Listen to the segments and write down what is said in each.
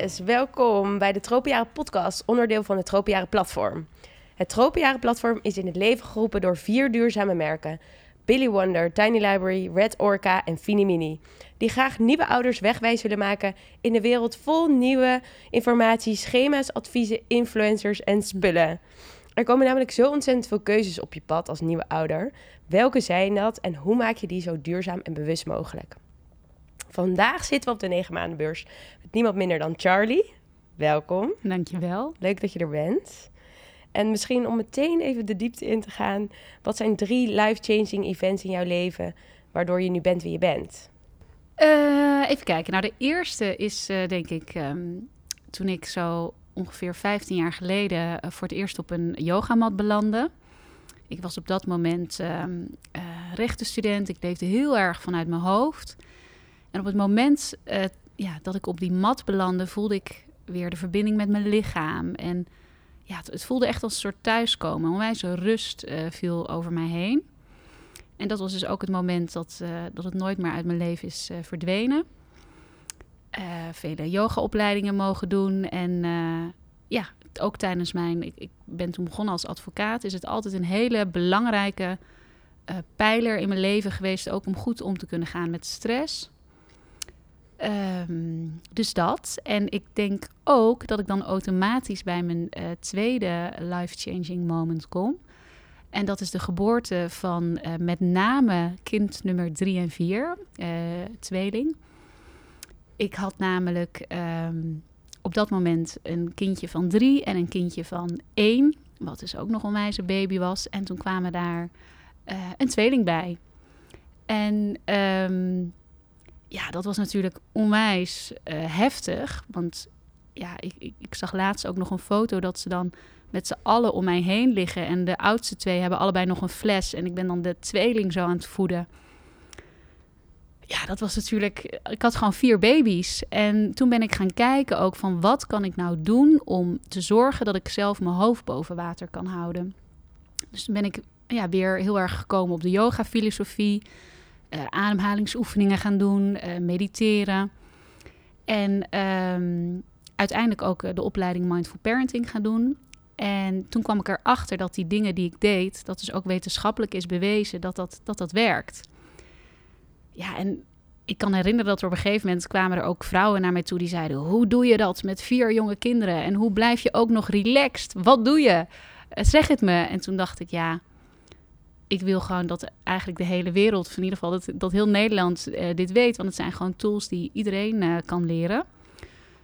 Welkom bij de Tropenjaren podcast, onderdeel van het Tropenjaren platform. Het Tropenjaren platform is in het leven geroepen door vier duurzame merken. Billy Wonder, Tiny Library, Red Orca en Fini Mini. Die graag nieuwe ouders wegwijs willen maken in de wereld vol nieuwe informatie, schema's, adviezen, influencers en spullen. Er komen namelijk zo ontzettend veel keuzes op je pad als nieuwe ouder. Welke zijn dat en hoe maak je die zo duurzaam en bewust mogelijk? Vandaag zitten we op de 9 maandenbeurs met niemand minder dan Charlie. Welkom. Dankjewel. Leuk dat je er bent. En misschien om meteen even de diepte in te gaan. Wat zijn drie life-changing events in jouw leven waardoor je nu bent wie je bent? Uh, even kijken. Nou, de eerste is uh, denk ik um, toen ik zo ongeveer 15 jaar geleden uh, voor het eerst op een yogamat belandde. Ik was op dat moment um, rechtenstudent. Ik leefde heel erg vanuit mijn hoofd. En op het moment uh, ja, dat ik op die mat belandde, voelde ik weer de verbinding met mijn lichaam. En ja, het, voelde echt als een soort thuiskomen. Onwijs rust uh, viel over mij heen. En dat was dus ook het moment dat, uh, dat het nooit meer uit mijn leven is verdwenen. vele yogaopleidingen mogen doen. En ja, ook tijdens mijn... Ik, ik, ben toen begonnen als advocaat. Is het altijd een hele belangrijke pijler in mijn leven geweest. Ook om goed om te kunnen gaan met stress. Um, dus dat. En ik denk ook dat ik dan automatisch bij mijn uh, tweede life-changing moment kom. En dat is de geboorte van uh, met name kind nummer drie en vier, uh, tweeling. Ik had namelijk um, op dat moment een kindje van drie en een kindje van één. Wat dus ook nog onwijs een baby was. En toen kwamen daar een tweeling bij. En... Um, ja, dat was natuurlijk onwijs uh, heftig. Want ja, ik, ik, ik, zag laatst ook nog een foto dat ze dan met z'n allen om mij heen liggen. En de oudste twee hebben allebei nog een fles. En ik ben dan de tweeling zo aan het voeden. Ja, dat was natuurlijk. Ik had gewoon vier baby's. En toen ben ik gaan kijken ook van wat kan ik nou doen om te zorgen dat ik zelf mijn hoofd boven water kan houden. Dus toen ben ik ja, weer heel erg gekomen op de yoga-filosofie uh, ademhalingsoefeningen gaan doen, uh, mediteren. En um, uiteindelijk ook uh, de opleiding Mindful Parenting gaan doen. En toen kwam ik erachter dat die dingen die ik deed, dat dus ook wetenschappelijk is bewezen dat dat, dat, dat werkt. Ja, en ik kan herinneren dat er op een gegeven moment kwamen er ook vrouwen naar mij toe die zeiden: Hoe doe je dat met vier jonge kinderen? En hoe blijf je ook nog relaxed? Wat doe je? Zeg het me. En toen dacht ik: Ja, ik wil gewoon dat eigenlijk de hele wereld, of in ieder geval dat, dat heel Nederland uh, dit weet. Want het zijn gewoon tools die iedereen uh, kan leren.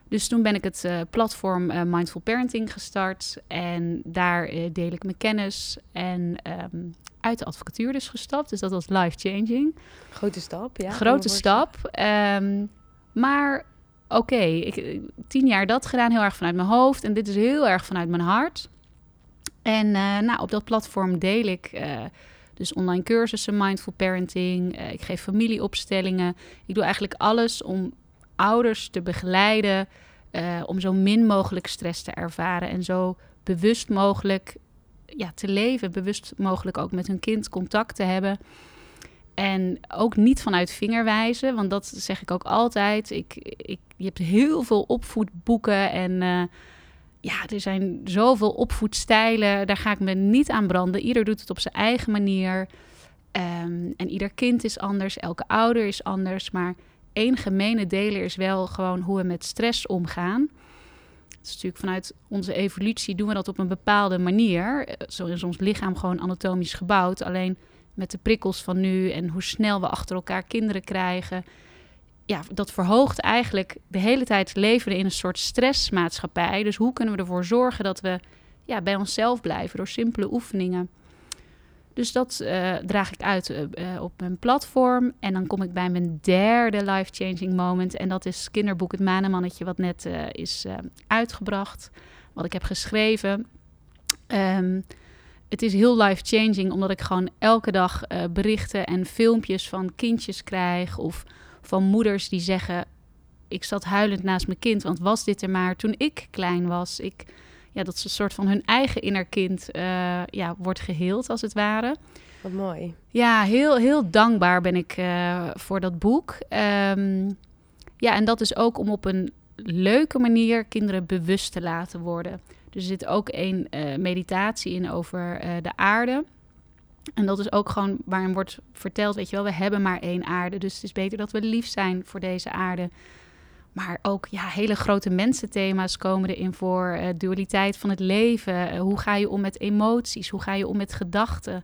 Dus toen ben ik het uh, platform Mindful Parenting gestart. En daar deel ik mijn kennis en um, uit de advocatuur dus gestapt. Dus dat was life-changing. Grote stap, ja. Grote stap. Um, maar oké, okay, ik tien jaar dat gedaan, heel erg vanuit mijn hoofd. En dit is heel erg vanuit mijn hart. En nou, op dat platform deel ik dus online cursussen, mindful parenting. Uh, ik geef familieopstellingen. Ik doe eigenlijk alles om ouders te begeleiden. Uh, om zo min mogelijk stress te ervaren. En zo bewust mogelijk ja, te leven. Bewust mogelijk ook met hun kind contact te hebben. En ook niet vanuit vingerwijzen, want dat zeg ik ook altijd. Ik, ik, je hebt heel veel opvoedboeken en uh, ja, er zijn zoveel opvoedstijlen. Daar ga ik me niet aan branden. Ieder doet het op zijn eigen manier. Um, en ieder kind is anders. Elke ouder is anders. Maar één gemene deler is wel gewoon hoe we met stress omgaan. Het is natuurlijk vanuit onze evolutie doen we dat op een bepaalde manier. Zo is ons lichaam gewoon anatomisch gebouwd. Alleen met de prikkels van nu en hoe snel we achter elkaar kinderen krijgen ja, dat verhoogt eigenlijk de hele tijd leven in een soort stressmaatschappij. Dus hoe kunnen we ervoor zorgen dat we ja, bij onszelf blijven door simpele oefeningen? Dus dat uh, draag ik uit uh, op mijn platform. En dan kom ik bij mijn derde life-changing moment. En dat is kinderboek Het Manenmannetje, wat net is uitgebracht. Wat ik heb geschreven. Um, het is heel life-changing, omdat ik gewoon elke dag berichten en filmpjes van kindjes krijg. Of van moeders die zeggen: Ik zat huilend naast mijn kind, want was dit er maar toen ik klein was? Ik, ja, dat ze een soort van hun eigen innerkind uh, ja, wordt geheeld, als het ware. Wat mooi. Ja, heel, heel dankbaar ben ik uh, voor dat boek. Um, ja, en dat is ook om op een leuke manier kinderen bewust te laten worden. Dus er zit ook een uh, meditatie in over de aarde. En dat is ook gewoon waarin wordt verteld, weet je wel, we hebben maar één aarde. Dus het is beter dat we lief zijn voor deze aarde. Maar ook ja, hele grote mensenthema's komen erin voor. Uh, dualiteit van het leven. hoe ga je om met emoties? Hoe ga je om met gedachten?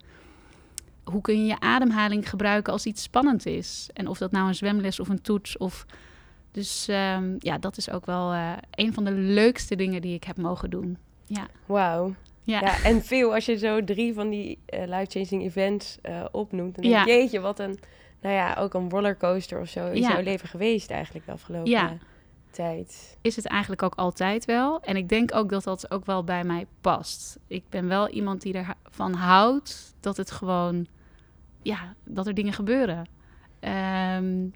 Hoe kun je je ademhaling gebruiken als iets spannend is? En of dat nou een zwemles of een toets of dus um, ja, dat is ook wel uh, een van de leukste dingen die ik heb mogen doen. Ja. Wauw. Ja. ja. en veel als je zo drie van die uh, life-changing events uh, opnoemt. Dan denk je, jeetje, wat een, nou ja, ook een rollercoaster of zo is ja. jouw leven geweest eigenlijk de afgelopen tijd. Is het eigenlijk ook altijd wel. En ik denk ook dat dat ook wel bij mij past. Ik ben wel iemand die ervan houdt dat het gewoon, ja, dat er dingen gebeuren. Um,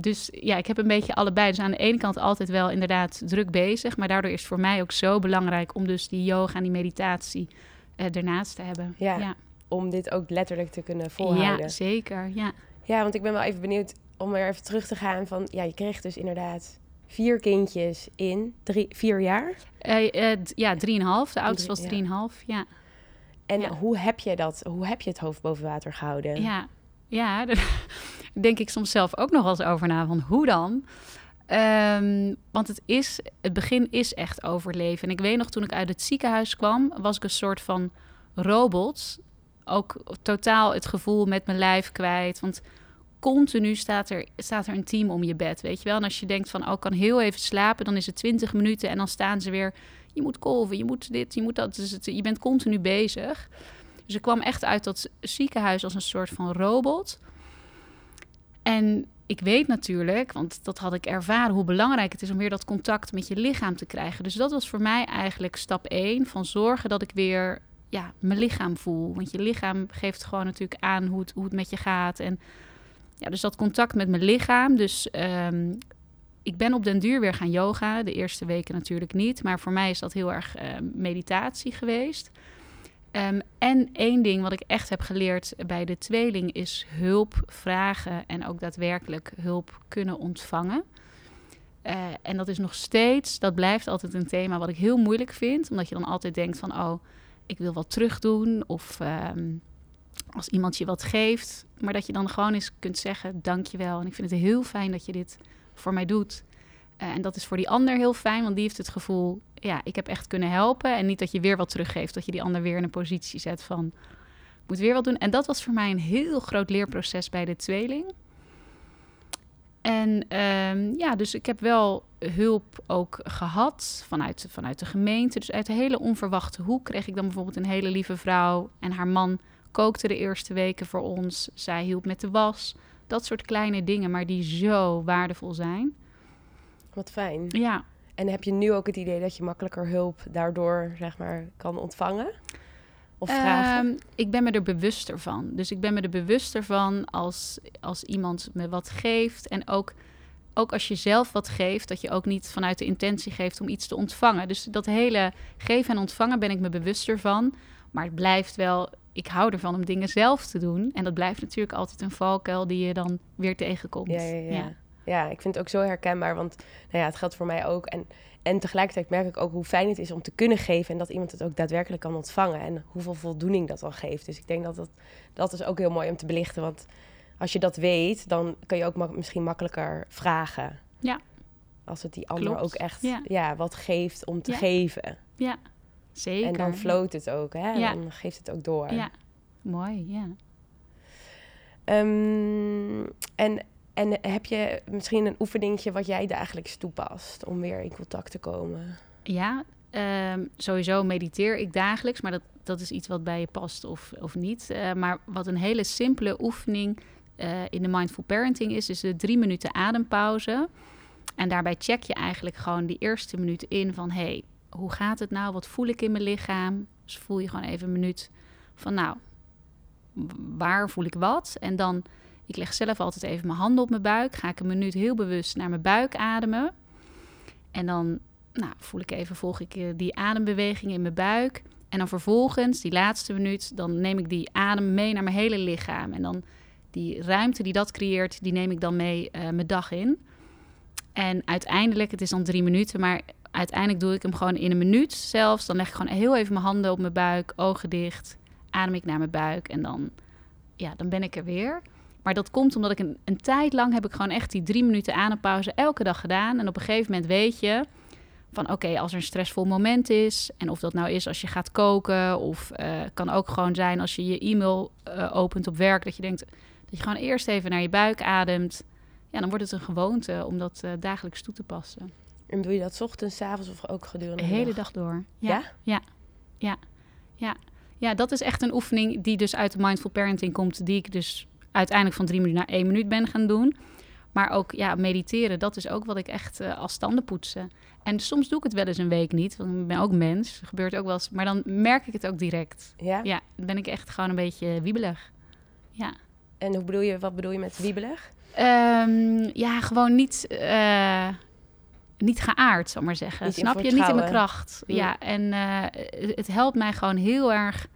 dus ja, ik heb een beetje allebei. Dus aan de ene kant altijd wel inderdaad druk bezig. Maar daardoor is het voor mij ook zo belangrijk om dus die yoga en die meditatie uh, ernaast te hebben. Ja, om dit ook letterlijk te kunnen volhouden. Ja, zeker. Ja. ja, want ik ben wel even benieuwd om weer even terug te gaan van... Ja, je kreeg dus inderdaad vier kindjes in drie, vier jaar? Uh, uh, ja, drieënhalf. De oudste was drieënhalf, ja. ja. En ja. hoe heb je dat, hoe heb je het hoofd boven water gehouden? Ja, ja, daar denk ik soms zelf ook nog wel eens over na. Van hoe dan? Um, want het, is, het begin is echt overleven. En ik weet nog, toen ik uit het ziekenhuis kwam, was ik een soort van robot. Ook totaal het gevoel met mijn lijf kwijt. Want continu staat er, staat er een team om je bed, weet je wel. En als je denkt van, oh, ik kan heel even slapen, dan is het 20 minuten en dan staan ze weer... Je moet kolven, je moet dit, je moet dat. Dus je bent continu bezig. Dus ik kwam echt uit dat ziekenhuis als een soort van robot. En ik weet natuurlijk, want dat had ik ervaren, hoe belangrijk het is om weer dat contact met je lichaam te krijgen. Dus dat was voor mij eigenlijk stap 1 van zorgen dat ik weer ja, mijn lichaam voel. Want je lichaam geeft gewoon natuurlijk aan hoe het, hoe het met je gaat. En ja, dus dat contact met mijn lichaam. Dus um, ik ben op den duur weer gaan yoga. De eerste weken natuurlijk niet. Maar voor mij is dat heel erg uh, meditatie geweest. Um, en één ding wat ik echt heb geleerd bij de tweeling is hulp vragen en ook daadwerkelijk hulp kunnen ontvangen. Uh, en dat is nog steeds, dat blijft altijd een thema wat ik heel moeilijk vind, omdat je dan altijd denkt van, oh, ik wil wat terugdoen of um, als iemand je wat geeft, maar dat je dan gewoon eens kunt zeggen, dankjewel. En ik vind het heel fijn dat je dit voor mij doet. Uh, en dat is voor die ander heel fijn, want die heeft het gevoel, ja, ik heb echt kunnen helpen. En niet dat je weer wat teruggeeft, dat je die ander weer in een positie zet van, ik moet weer wat doen. En dat was voor mij een heel groot leerproces bij de tweeling. En um, ja, dus ik heb wel hulp ook gehad vanuit, vanuit de gemeente. Dus uit de hele onverwachte hoek kreeg ik dan bijvoorbeeld een hele lieve vrouw. En haar man kookte de eerste weken voor ons. Zij hielp met de was. Dat soort kleine dingen, maar die zo waardevol zijn. Wat fijn. Ja. En heb je nu ook het idee dat je makkelijker hulp daardoor, zeg maar, kan ontvangen? Of vragen? Um, ik ben me er bewuster van. Dus ik ben me er bewuster van als, als iemand me wat geeft. En ook, ook als je zelf wat geeft, dat je ook niet vanuit de intentie geeft om iets te ontvangen. Dus dat hele geven en ontvangen ben ik me bewuster van. Maar het blijft wel, ik hou ervan om dingen zelf te doen. En dat blijft natuurlijk altijd een valkuil die je dan weer tegenkomt. ja. ja. ja. ja ja, ik vind het ook zo herkenbaar, want nou ja, het geldt voor mij ook. En, en tegelijkertijd merk ik ook hoe fijn het is om te kunnen geven en dat iemand het ook daadwerkelijk kan ontvangen en hoeveel voldoening dat dan geeft. Dus ik denk dat dat, dat is ook heel mooi om te belichten, want als je dat weet, dan kun je ook misschien makkelijker vragen. Ja. Als het die ander ook echt ja. ja. wat geeft om te geven. Ja, zeker. En dan floot het ook, hè? Ja. Dan geeft het ook door. Ja, mooi, ja. Um, en en heb je misschien een oefeningetje wat jij dagelijks toepast om weer in contact te komen? Ja, um, sowieso mediteer ik dagelijks, maar dat, dat is iets wat bij je past of, of niet. Uh, maar wat een hele simpele oefening uh, in de mindful parenting is, is de drie minuten adempauze. En daarbij check je eigenlijk gewoon die eerste minuut in van... hey, hoe gaat het nou? Wat voel ik in mijn lichaam? Dus voel je gewoon even een minuut van nou, waar voel ik wat? En dan ik leg zelf altijd even mijn handen op mijn buik. Ga ik een minuut heel bewust naar mijn buik ademen. En dan nou, voel ik even, volg ik eh, die adembeweging in mijn buik. En dan vervolgens, die laatste minuut, dan neem ik die adem mee naar mijn hele lichaam. En dan die ruimte die dat creëert, die neem ik dan mee uh, mijn dag in. En uiteindelijk, het is dan drie minuten, maar uiteindelijk doe ik hem gewoon in een minuut zelfs. Dan leg ik gewoon heel even mijn handen op mijn buik, ogen dicht, adem ik naar mijn buik en dan, ja, dan ben ik er weer. Maar dat komt omdat ik een, een tijd lang heb ik gewoon echt die drie minuten adempauze elke dag gedaan. En op een gegeven moment weet je van oké, als er een stressvol moment is. En of dat nou is als je gaat koken. Of uh, kan ook gewoon zijn als je je e-mail uh, opent op werk. Dat je denkt dat je gewoon eerst even naar je buik ademt. Ja, dan wordt het een gewoonte om dat uh, dagelijks toe te passen. En doe je dat ochtends, avonds of ook gedurende de, de hele dag, door? Ja? ja? Ja. Ja. Ja. Ja, dat is echt een oefening die dus uit de mindful parenting komt. Die ik dus uiteindelijk van drie minuten naar één minuut ben gaan doen. Maar ook ja, mediteren, dat is ook wat ik echt uh, als standen poetsen. En soms doe ik het wel eens een week niet, want ik ben ook mens. Gebeurt ook wel eens. Maar dan merk ik het ook direct. Ja? Ja, dan ben ik echt gewoon een beetje wiebelig. Ja. En hoe bedoel je, wat bedoel je met wiebelig? Um, ja, gewoon niet, uh, niet geaard, zal maar zeggen. Niet Snap je? Niet in mijn kracht. Ja, ja en uh, het helpt mij gewoon heel erg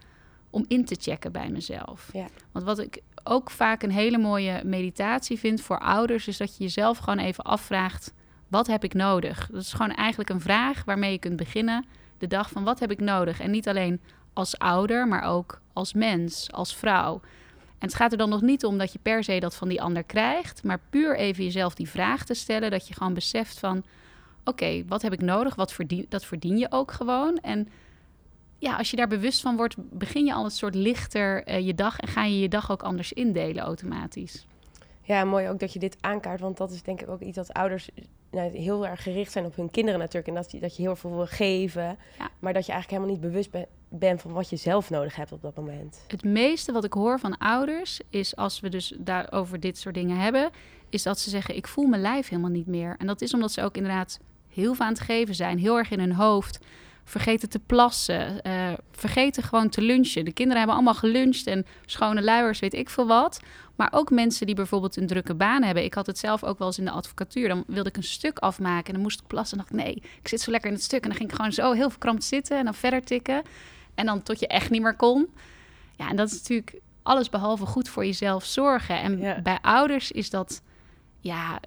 om in te checken bij mezelf. Ja. Want wat ik ook vaak een hele mooie meditatie vind voor ouders, is dat je jezelf gewoon even afvraagt: wat heb ik nodig? Dat is gewoon eigenlijk een vraag waarmee je kunt beginnen de dag van wat heb ik nodig? En niet alleen als ouder, maar ook als mens, als vrouw. En het gaat er dan nog niet om dat je per se dat van die ander krijgt, maar puur even jezelf die vraag te stellen, dat je gewoon beseft van, oké, wat heb ik nodig? Wat verdien, dat verdien je ook gewoon. En ja, als je daar bewust van wordt, begin je al een soort lichter uh, je dag en ga je je dag ook anders indelen automatisch. Ja, mooi ook dat je dit aankaart, want dat is denk ik ook iets dat ouders nou, heel erg gericht zijn op hun kinderen natuurlijk. En dat, je, dat je heel veel wil geven, ja. maar dat je eigenlijk helemaal niet bewust bent ben van wat je zelf nodig hebt op dat moment. Het meeste wat ik hoor van ouders is als we dus daarover dit soort dingen hebben, is dat ze zeggen: Ik voel mijn lijf helemaal niet meer. En dat is omdat ze ook inderdaad heel veel aan het geven zijn, heel erg in hun hoofd. Vergeten te plassen, uh, vergeten gewoon te lunchen. De kinderen hebben allemaal geluncht en schone luiers, weet ik veel wat. Maar ook mensen die bijvoorbeeld een drukke baan hebben. Ik had het zelf ook wel eens in de advocatuur. Dan wilde ik een stuk afmaken en dan moest ik plassen. En dacht ik, nee, ik zit zo lekker in het stuk. En dan ging ik gewoon zo heel verkrampt zitten en dan verder tikken. En dan tot je echt niet meer kon. Ja, en dat is natuurlijk alles behalve goed voor jezelf zorgen. En ja. bij ouders is dat, ja,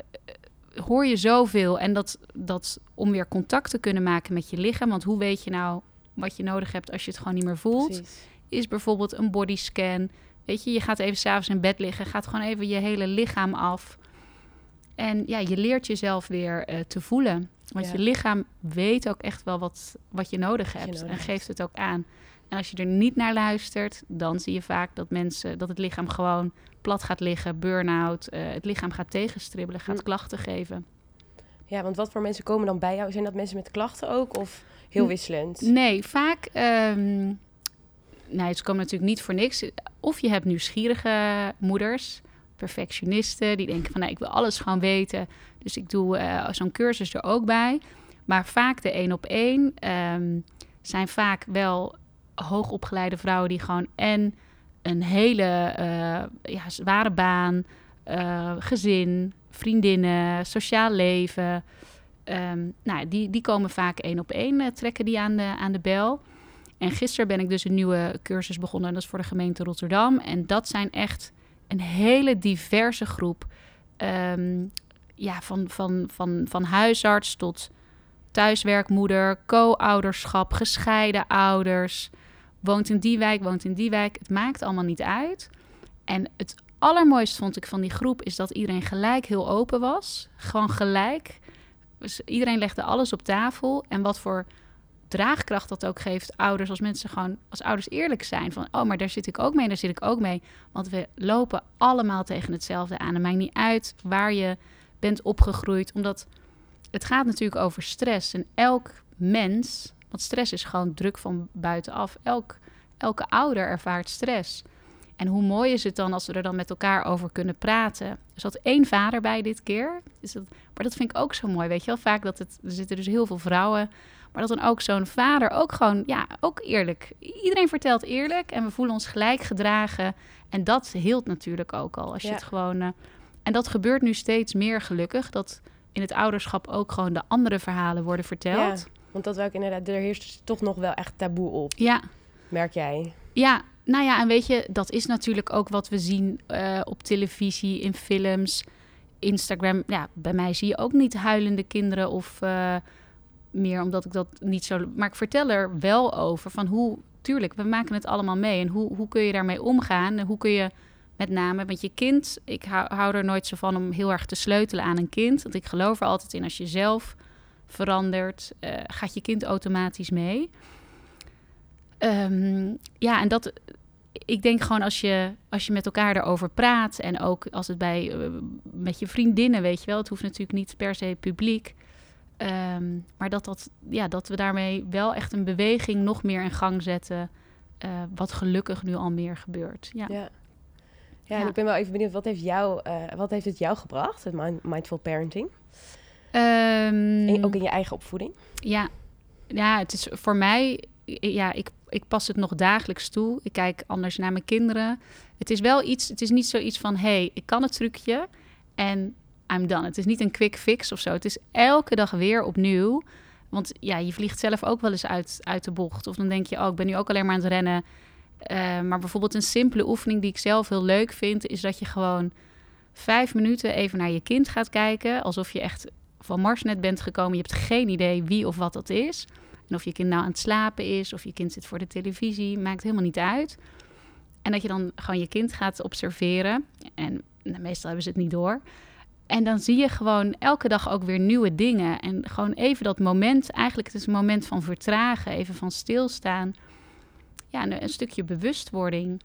hoor je zoveel. En dat, dat om weer contact te kunnen maken met je lichaam. Want hoe weet je nou wat je nodig hebt als je het gewoon niet meer voelt? Precies. Is bijvoorbeeld een bodyscan. Weet je, je gaat even s'avonds in bed liggen, gaat gewoon even je hele lichaam af. En ja, je leert jezelf weer uh, te voelen. Want Ja. je lichaam weet ook echt wel wat, wat je nodig je hebt. nodig en geeft het ook aan. En als je er niet naar luistert, dan zie je vaak dat mensen, dat het lichaam gewoon plat gaat liggen, burn-out. eh, het lichaam gaat tegenstribbelen, gaat Hm. klachten geven. Ja, want wat voor mensen komen dan bij jou? Zijn dat mensen met klachten ook of heel wisselend? Nee, vaak. ehm nee, ze komen natuurlijk niet voor niks. Of je hebt nieuwsgierige moeders, perfectionisten, die denken van nou, ik wil alles gewoon weten. Dus ik doe eh, zo'n cursus er ook bij. Maar vaak de één op één ehm, zijn vaak wel hoogopgeleide vrouwen die gewoon en een hele eh, ja, zware baan, eh, gezin, vriendinnen, sociaal leven. Ehm, nou, die, die komen vaak één op één, eh, trekken die aan de, aan de bel. En gisteren ben ik dus een nieuwe cursus begonnen. Dat is voor de gemeente Rotterdam. En dat zijn echt een hele diverse groep. Ehm, ja, van, van, van, van huisarts tot thuiswerkmoeder, co-ouderschap, gescheiden ouders. Woont in die wijk, woont in die wijk. Het maakt allemaal niet uit. En het allermooiste vond ik van die groep is dat iedereen gelijk heel open was. Gewoon gelijk. Dus iedereen legde alles op tafel. En wat voor draagkracht dat ook geeft ouders als mensen gewoon als ouders eerlijk zijn van oh maar daar zit ik ook mee daar zit ik ook mee want we lopen allemaal tegen hetzelfde aan het maakt niet uit waar je bent opgegroeid omdat het gaat natuurlijk over stress en elk mens want stress is gewoon druk van buitenaf elk elke ouder ervaart stress en hoe mooi is het dan als we er dan met elkaar over kunnen praten er zat één vader bij dit keer dus dat, maar dat vind ik ook zo mooi weet je wel vaak dat het er zitten dus heel veel vrouwen maar dat dan ook zo'n vader ook gewoon, ja, ook eerlijk. Iedereen vertelt eerlijk en we voelen ons gelijk gedragen. En dat hield natuurlijk ook al. Als je Ja. het gewoon. eh, en dat gebeurt nu steeds meer gelukkig. Dat in het ouderschap ook gewoon de andere verhalen worden verteld. Want dat wil ik inderdaad, er heerst dus toch nog wel echt taboe op, Ja, merk jij. ja. Nou ja, en weet je, dat is natuurlijk ook wat we zien eh, op televisie, in films. Instagram, ja, bij mij zie je ook niet huilende kinderen of eh, meer omdat ik dat niet zo. Maar ik vertel er wel over van hoe, tuurlijk, we maken het allemaal mee. En hoe, hoe kun je daarmee omgaan? En hoe kun je met name, want je kind, ik hou, hou er nooit zo van om heel erg te sleutelen aan een kind. Want ik geloof er altijd in als je zelf verandert, uh, gaat je kind automatisch mee. Um, ja, en dat, ik denk gewoon als je, als je met elkaar erover praat en ook als het bij uh, met je vriendinnen, weet je wel, het hoeft natuurlijk niet per se publiek. Um, maar dat, dat, ja, dat we daarmee wel echt een beweging nog meer in gang zetten. Uh, wat gelukkig nu al meer gebeurt. Ja. ja. Ja, en ik ben wel even benieuwd, wat heeft, jou, uh, wat heeft het jou gebracht, het mindful parenting? Um, en ook in je eigen opvoeding? Ja, ja het is voor mij, ja, ik, ik pas het nog dagelijks toe. Ik kijk anders naar mijn kinderen. Het is wel iets, het is niet zoiets van, hé, hey, ik kan het trucje en I'm done. Het is niet een quick fix of zo. Het is elke dag weer opnieuw. Want ja, je vliegt zelf ook wel eens uit, uit de bocht. Of dan denk je, oh, ik ben nu ook alleen maar aan het rennen. Uh, maar bijvoorbeeld een simpele oefening die ik zelf heel leuk vind, is dat je gewoon vijf minuten even naar je kind gaat kijken. Alsof je echt van Mars net bent gekomen. Je hebt geen idee wie of wat dat is. En of je kind nou aan het slapen is, of je kind zit voor de televisie, maakt helemaal niet uit. En dat je dan gewoon je kind gaat observeren. En nou, meestal hebben ze het niet door. En dan zie je gewoon elke dag ook weer nieuwe dingen. En gewoon even dat moment, eigenlijk het is een moment van vertragen, even van stilstaan. Ja, een stukje bewustwording.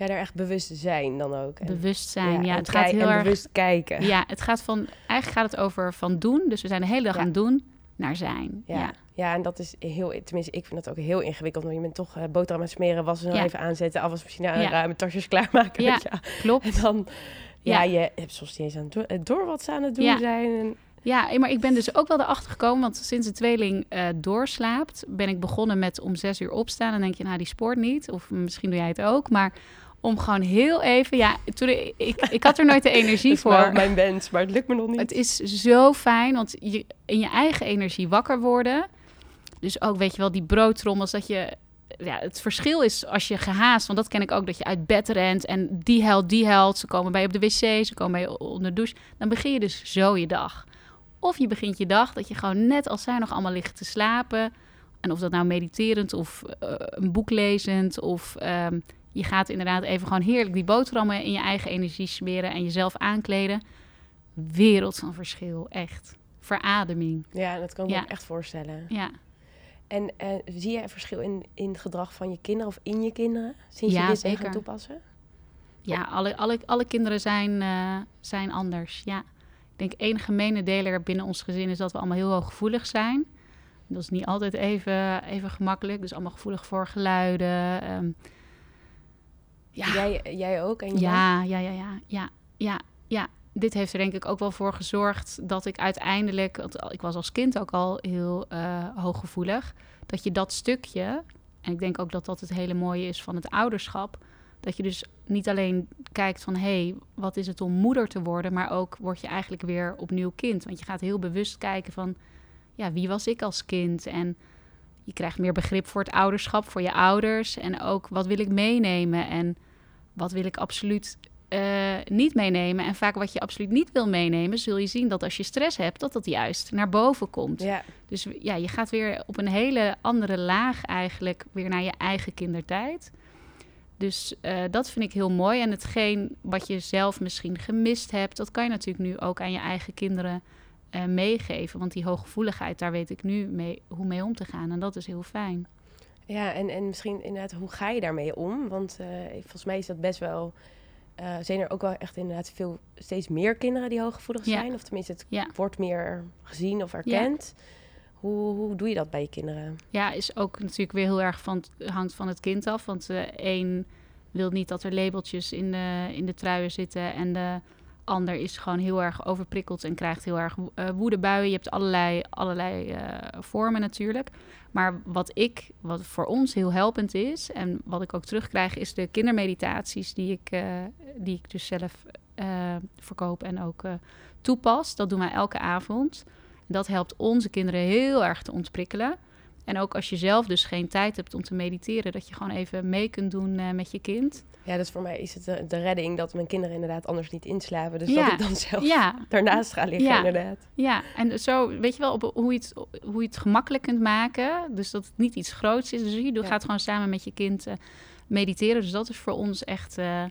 Ja, daar echt bewust zijn dan ook. En, bewustzijn, ja. ja het gaat heel erg bewust kijken. Ja, het gaat van eigenlijk gaat het over van doen. Dus we zijn de hele dag ja. aan het doen naar zijn. Ja. ja. Ja. en dat is heel, tenminste, ik vind dat ook heel ingewikkeld. Want je bent toch uh, boterham met smeren, was nog even aanzetten, afwasmachine aanruimen, tasjes klaarmaken. Ja, klopt. En dan, ja, je hebt soms niet eens aan het door, door wat ze aan het doen zijn. En, ja, maar ik ben dus ook wel erachter gekomen, want sinds de tweeling uh, doorslaapt, ben ik begonnen met om zes uur opstaan. En denk je, nou, die sport niet. Of misschien doe jij het ook. Maar om gewoon heel even, ja, toen ik, ik, ik had er nooit de energie voor. Mijn wens, maar het lukt me nog niet. Het is zo fijn, want je in je eigen energie wakker worden. Dus ook, weet je wel, die broodtrommels, dat je ja, het verschil is als je gehaast, want dat ken ik ook, dat je uit bed rent en die helpt, die helpt. Ze komen bij je op de wc, ze komen bij je onder de douche. Dan begin je dus zo je dag. Of je begint je dag dat je gewoon net als zij nog allemaal liggen te slapen. En of dat nou mediterend of uh, een boek lezend of um, je gaat inderdaad even gewoon heerlijk die boterhammen in je eigen energie smeren en jezelf aankleden. Wereld van verschil, echt. Verademing. Ja, dat kan ik ja. me echt voorstellen. Ja. En uh, zie je een verschil in, in het gedrag van je kinderen of in je kinderen sinds ja, je dit zeker. gaan toepassen? Ja, alle, alle, alle kinderen zijn, uh, zijn anders. Ja. Ik denk één gemene deler binnen ons gezin is dat we allemaal heel hooggevoelig zijn. Dat is niet altijd even, even gemakkelijk. Dus allemaal gevoelig voor geluiden. Um, ja. Jij, jij ook? En ja, ja, ja, ja, ja, ja, ja. Dit heeft er denk ik ook wel voor gezorgd dat ik uiteindelijk, want ik was als kind ook al heel uh, hooggevoelig, dat je dat stukje, en ik denk ook dat dat het hele mooie is van het ouderschap, dat je dus niet alleen kijkt van hé, hey, wat is het om moeder te worden, maar ook word je eigenlijk weer opnieuw kind. Want je gaat heel bewust kijken van ja, wie was ik als kind en je krijgt meer begrip voor het ouderschap, voor je ouders. En ook wat wil ik meenemen en wat wil ik absoluut uh, niet meenemen. En vaak wat je absoluut niet wil meenemen, zul je zien dat als je stress hebt, dat dat juist naar boven komt. Ja. Dus ja, je gaat weer op een hele andere laag eigenlijk weer naar je eigen kindertijd. Dus uh, dat vind ik heel mooi. En hetgeen wat je zelf misschien gemist hebt, dat kan je natuurlijk nu ook aan je eigen kinderen uh, meegeven. Want die hooggevoeligheid, daar weet ik nu mee, hoe mee om te gaan. En dat is heel fijn. Ja, en, en misschien inderdaad, hoe ga je daarmee om? Want uh, volgens mij is dat best wel... Uh, zijn er ook wel echt inderdaad veel, steeds meer kinderen die hooggevoelig zijn? Ja. Of tenminste, het ja. wordt meer gezien of erkend. Ja. Hoe, hoe doe je dat bij je kinderen? Ja, is ook natuurlijk weer heel erg van, hangt van het kind af. Want uh, één wil niet dat er labeltjes in de, in de truien zitten. En de ander is gewoon heel erg overprikkeld en krijgt heel erg uh, woedebuien. Je hebt allerlei, allerlei uh, vormen natuurlijk. Maar wat ik, wat voor ons heel helpend is en wat ik ook terugkrijg, is de kindermeditaties die ik, uh, die ik dus zelf verkoop en ook toepas. Dat doen wij elke avond. Dat helpt onze kinderen heel erg te ontprikkelen. En ook als je zelf dus geen tijd hebt om te mediteren, dat je gewoon even mee kunt doen uh, met je kind. Ja, dus voor mij is het de, de, redding dat mijn kinderen inderdaad anders niet inslapen. Dus Ja. dat ik dan zelf Ja, daarnaast ga liggen, Ja. inderdaad. ja. En zo, weet je wel, op, hoe, je het, hoe je het gemakkelijk kunt maken. Dus dat het niet iets groots is. Dus je gaat gewoon samen met je kind eh, mediteren. Dus dat is voor ons echt eh,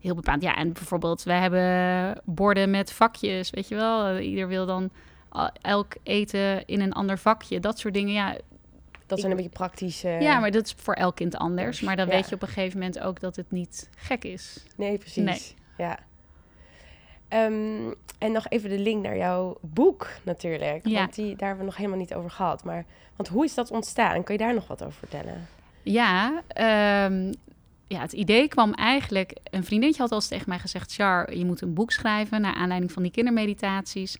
heel bepaald. Ja, en bijvoorbeeld, wij hebben borden met vakjes, weet je wel. Eh, ieder wil dan elk eten in een ander vakje. Dat soort dingen, ja. Dat zijn een beetje praktische... Ja, maar dat is voor elk kind anders. Maar dan Ja. weet je op een gegeven moment ook dat het niet gek is. Nee, precies. Nee. Ja. Ehm, en nog even de link naar jouw boek natuurlijk. Ja. Want die, daar hebben we nog helemaal niet over gehad. Maar, want hoe is dat ontstaan? Kan je daar nog wat over vertellen? Ja, ehm, ja, het idee kwam eigenlijk... Een vriendinnetje had al eens tegen mij gezegd... Char, je moet een boek schrijven naar aanleiding van die kindermeditaties.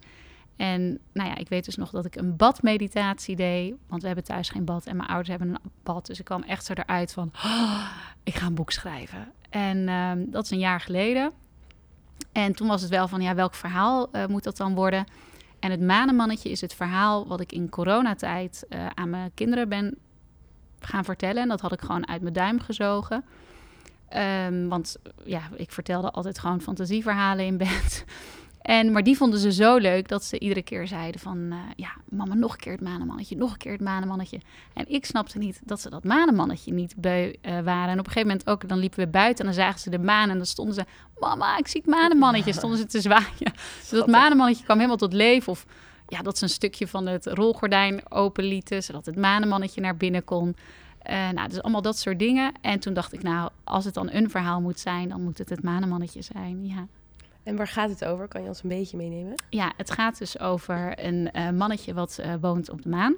En nou ja, ik weet dus nog dat ik een badmeditatie deed. Want we hebben thuis geen bad en mijn ouders hebben een bad. Dus ik kwam echt zo eruit van... "Oh, ik ga een boek schrijven. En ehm, dat is een jaar geleden. En toen was het wel van, ja, welk verhaal eh, moet dat dan worden? En het manenmannetje is het verhaal wat ik in coronatijd eh, aan mijn kinderen ben gaan vertellen. En dat had ik gewoon uit mijn duim gezogen. Ehm, want ja, ik vertelde altijd gewoon fantasieverhalen in bed. En, maar die vonden ze zo leuk dat ze iedere keer zeiden van... eh, ja, mama, nog een keer het manenmannetje, nog een keer het manenmannetje. En ik snapte niet dat ze dat manenmannetje niet beu eh, waren. En op een gegeven moment ook, dan liepen we buiten en dan zagen ze de maan... en dan stonden ze, mama, ik zie het manenmannetje. Stonden ze te zwaaien. Dus dat manenmannetje kwam helemaal tot leven. Of ja, dat ze een stukje van het rolgordijn openlieten... zodat het manenmannetje naar binnen kon... Eh, nou, dus allemaal dat soort dingen. En toen dacht ik, nou, als het dan een verhaal moet zijn, dan moet het het manenmannetje zijn. Ja, En waar gaat het over? Kan je ons een beetje meenemen? ja het gaat dus over een eh, mannetje wat eh, woont op de maan.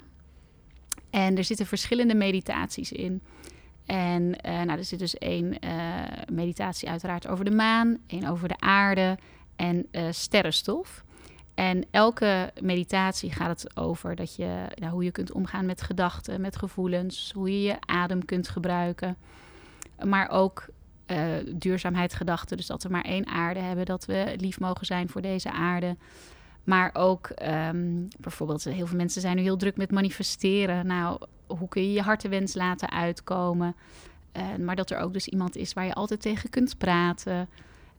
En er zitten verschillende meditaties in. En eh, nou, er zit dus één meditatie uiteraard over de maan, één over de aarde en sterrenstof. En elke meditatie gaat het over dat je, nou, hoe je kunt omgaan met gedachten, met gevoelens, hoe je je adem kunt gebruiken. Maar ook eh duurzaamheidsgedachten, dus dat we maar één aarde hebben, dat we lief mogen zijn voor deze aarde. Maar ook ehm, bijvoorbeeld, heel veel mensen zijn nu heel druk met manifesteren. Nou, hoe kun je je hartenwens laten uitkomen? Eh, maar dat er ook dus iemand is waar je altijd tegen kunt praten.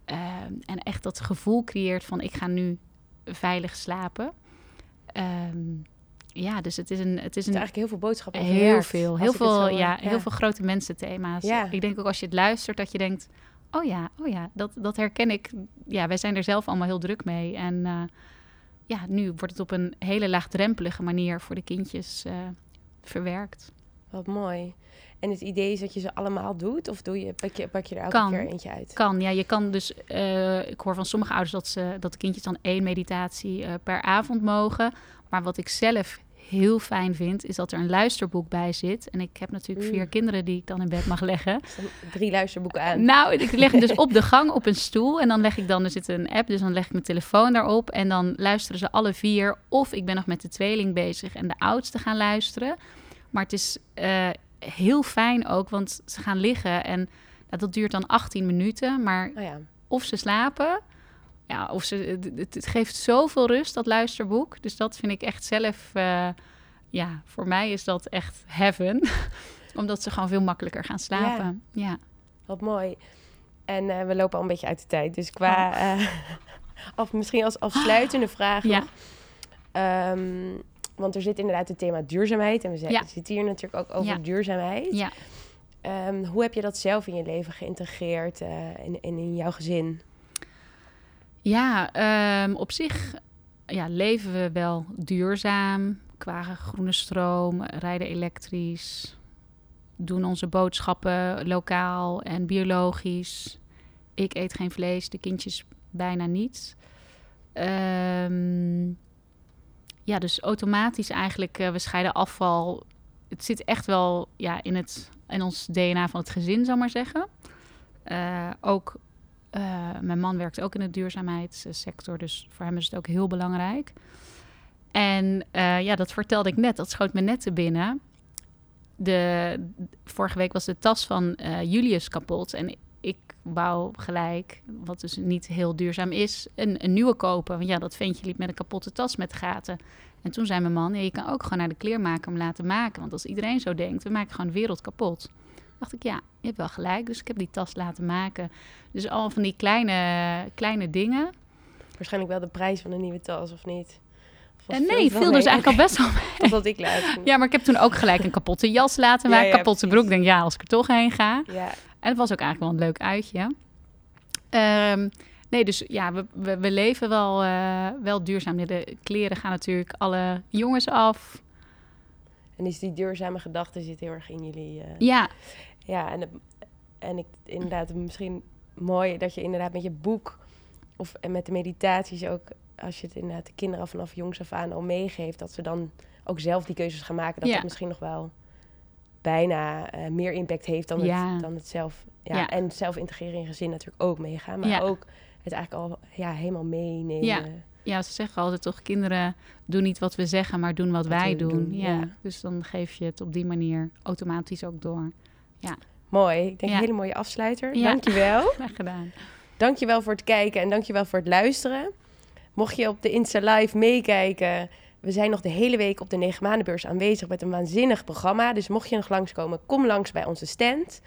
Ehm, en echt dat gevoel creëert van ik ga nu veilig slapen. Ehm, ja, dus het is een, het is Het is een eigenlijk heel veel boodschappen heel veel, heel veel, zo, ja, eh, heel veel grote mensenthema's. Ja. Ik denk ook als je het luistert dat je denkt, oh ja, oh ja, dat, dat herken ik. Ja, wij zijn er zelf allemaal heel druk mee. En eh, ja, nu wordt het op een hele laagdrempelige manier voor de kindjes eh, verwerkt. Wat mooi. En het idee is dat je ze allemaal doet? Of doe je, pak, je, pak je er elke Kan. keer eentje uit? Kan, ja, je kan dus, eh, ik hoor van sommige ouders dat, ze, dat de kindjes dan één meditatie eh, per avond mogen. Maar wat ik zelf heel fijn vind, is dat er een luisterboek bij zit. En ik heb natuurlijk Mm. vier kinderen die ik dan in bed mag leggen. Drie luisterboeken aan. Nou, ik leg hem dus op de gang op een stoel. En dan leg ik dan, er zit een app, dus dan leg ik mijn telefoon daarop. En dan luisteren ze alle vier. Of ik ben nog met de tweeling bezig en de oudste gaan luisteren. Maar het is eh, heel fijn ook, want ze gaan liggen. En nou, dat duurt dan 18 minuten. Maar Oh ja. of ze slapen, ja, of ze, het, geeft zoveel rust, dat luisterboek. Dus dat vind ik echt zelf, eh, ja, voor mij is dat echt heaven. Omdat ze gewoon veel makkelijker gaan slapen. ja. Wat mooi. En eh, we lopen al een beetje uit de tijd. Dus qua... eh, of misschien als afsluitende vraag Ja. Ehm, want er zit inderdaad het thema duurzaamheid. En we Ja. zitten hier natuurlijk ook over Ja. duurzaamheid. Ja. Ehm, hoe heb je dat zelf in je leven geïntegreerd eh, en, en in jouw gezin? Ja, ehm, op zich ja, leven we wel duurzaam qua groene stroom, rijden elektrisch, doen onze boodschappen lokaal en biologisch. Ik eet geen vlees, de kindjes bijna niet. Ehm, ja, dus automatisch eigenlijk, eh, we scheiden afval. Het zit echt wel ja, in, het, in ons DNA van het gezin, ik maar zeggen. Eh, ook eh, mijn man werkt ook in de duurzaamheidssector, dus voor hem is het ook heel belangrijk. En eh, ja, dat vertelde ik net, dat schoot me net te binnen. De, vorige week was de tas van eh, Julius kapot en ik wou gelijk, wat dus niet heel duurzaam is, een, nieuwe kopen. Want ja, dat ventje liep met een kapotte tas met gaten. En toen zei mijn man, ja, je kan ook gewoon naar de kleermaker hem laten maken. Want als iedereen zo denkt, we maken gewoon de wereld kapot. Dacht ik, ja, je hebt wel gelijk. Dus ik heb die tas laten maken. Dus al van die kleine, kleine dingen. Waarschijnlijk wel de prijs van een nieuwe tas, of niet? En nee, viel dus eigenlijk al best wel mee. Dat ik laat. Ja, maar ik heb toen ook gelijk een kapotte jas laten maken. ja, kapotte precies. broek. Denk, ja, als ik er toch heen ga. Ja, En het was ook eigenlijk wel een leuk uitje. Ehm, nee, dus ja, we, we, we leven wel, eh, wel duurzaam. De kleren gaan natuurlijk alle jongens af. en is die duurzame gedachte zit heel erg in jullie... eh, Ja, Ja, en, het- en ik inderdaad misschien mooi dat je inderdaad met je boek of en met de meditaties ook, als je het inderdaad de kinderen vanaf jongs af aan al meegeeft, dat ze dan ook zelf die keuzes gaan maken. Dat Ja. dat misschien nog wel bijna eh, meer impact heeft dan, Ja. het, dan het zelf. Ja, Ja. En zelf integreren in gezin natuurlijk ook meegaan, maar ook het eigenlijk al ja, helemaal meenemen. Ja. ze zeggen altijd toch, kinderen doen niet wat we zeggen, maar doen wat Wat wij doen. doen, ja. Dus dan geef je het op die manier automatisch ook door. Mooi. Ik denk Ja. een hele mooie afsluiter. Ja. Dankjewel. Graag gedaan. Dankjewel voor het kijken en dankjewel voor het luisteren. Mocht je op de Insta Live meekijken, we zijn nog de hele week op de 9 maandenbeurs aanwezig met een waanzinnig programma. Dus mocht je nog langskomen, kom langs bij onze stand.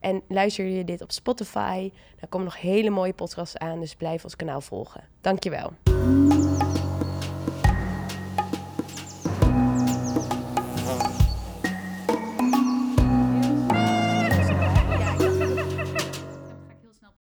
En luister je dit op Spotify, dan komen nog hele mooie podcasts aan, dus blijf ons kanaal volgen. Dankjewel.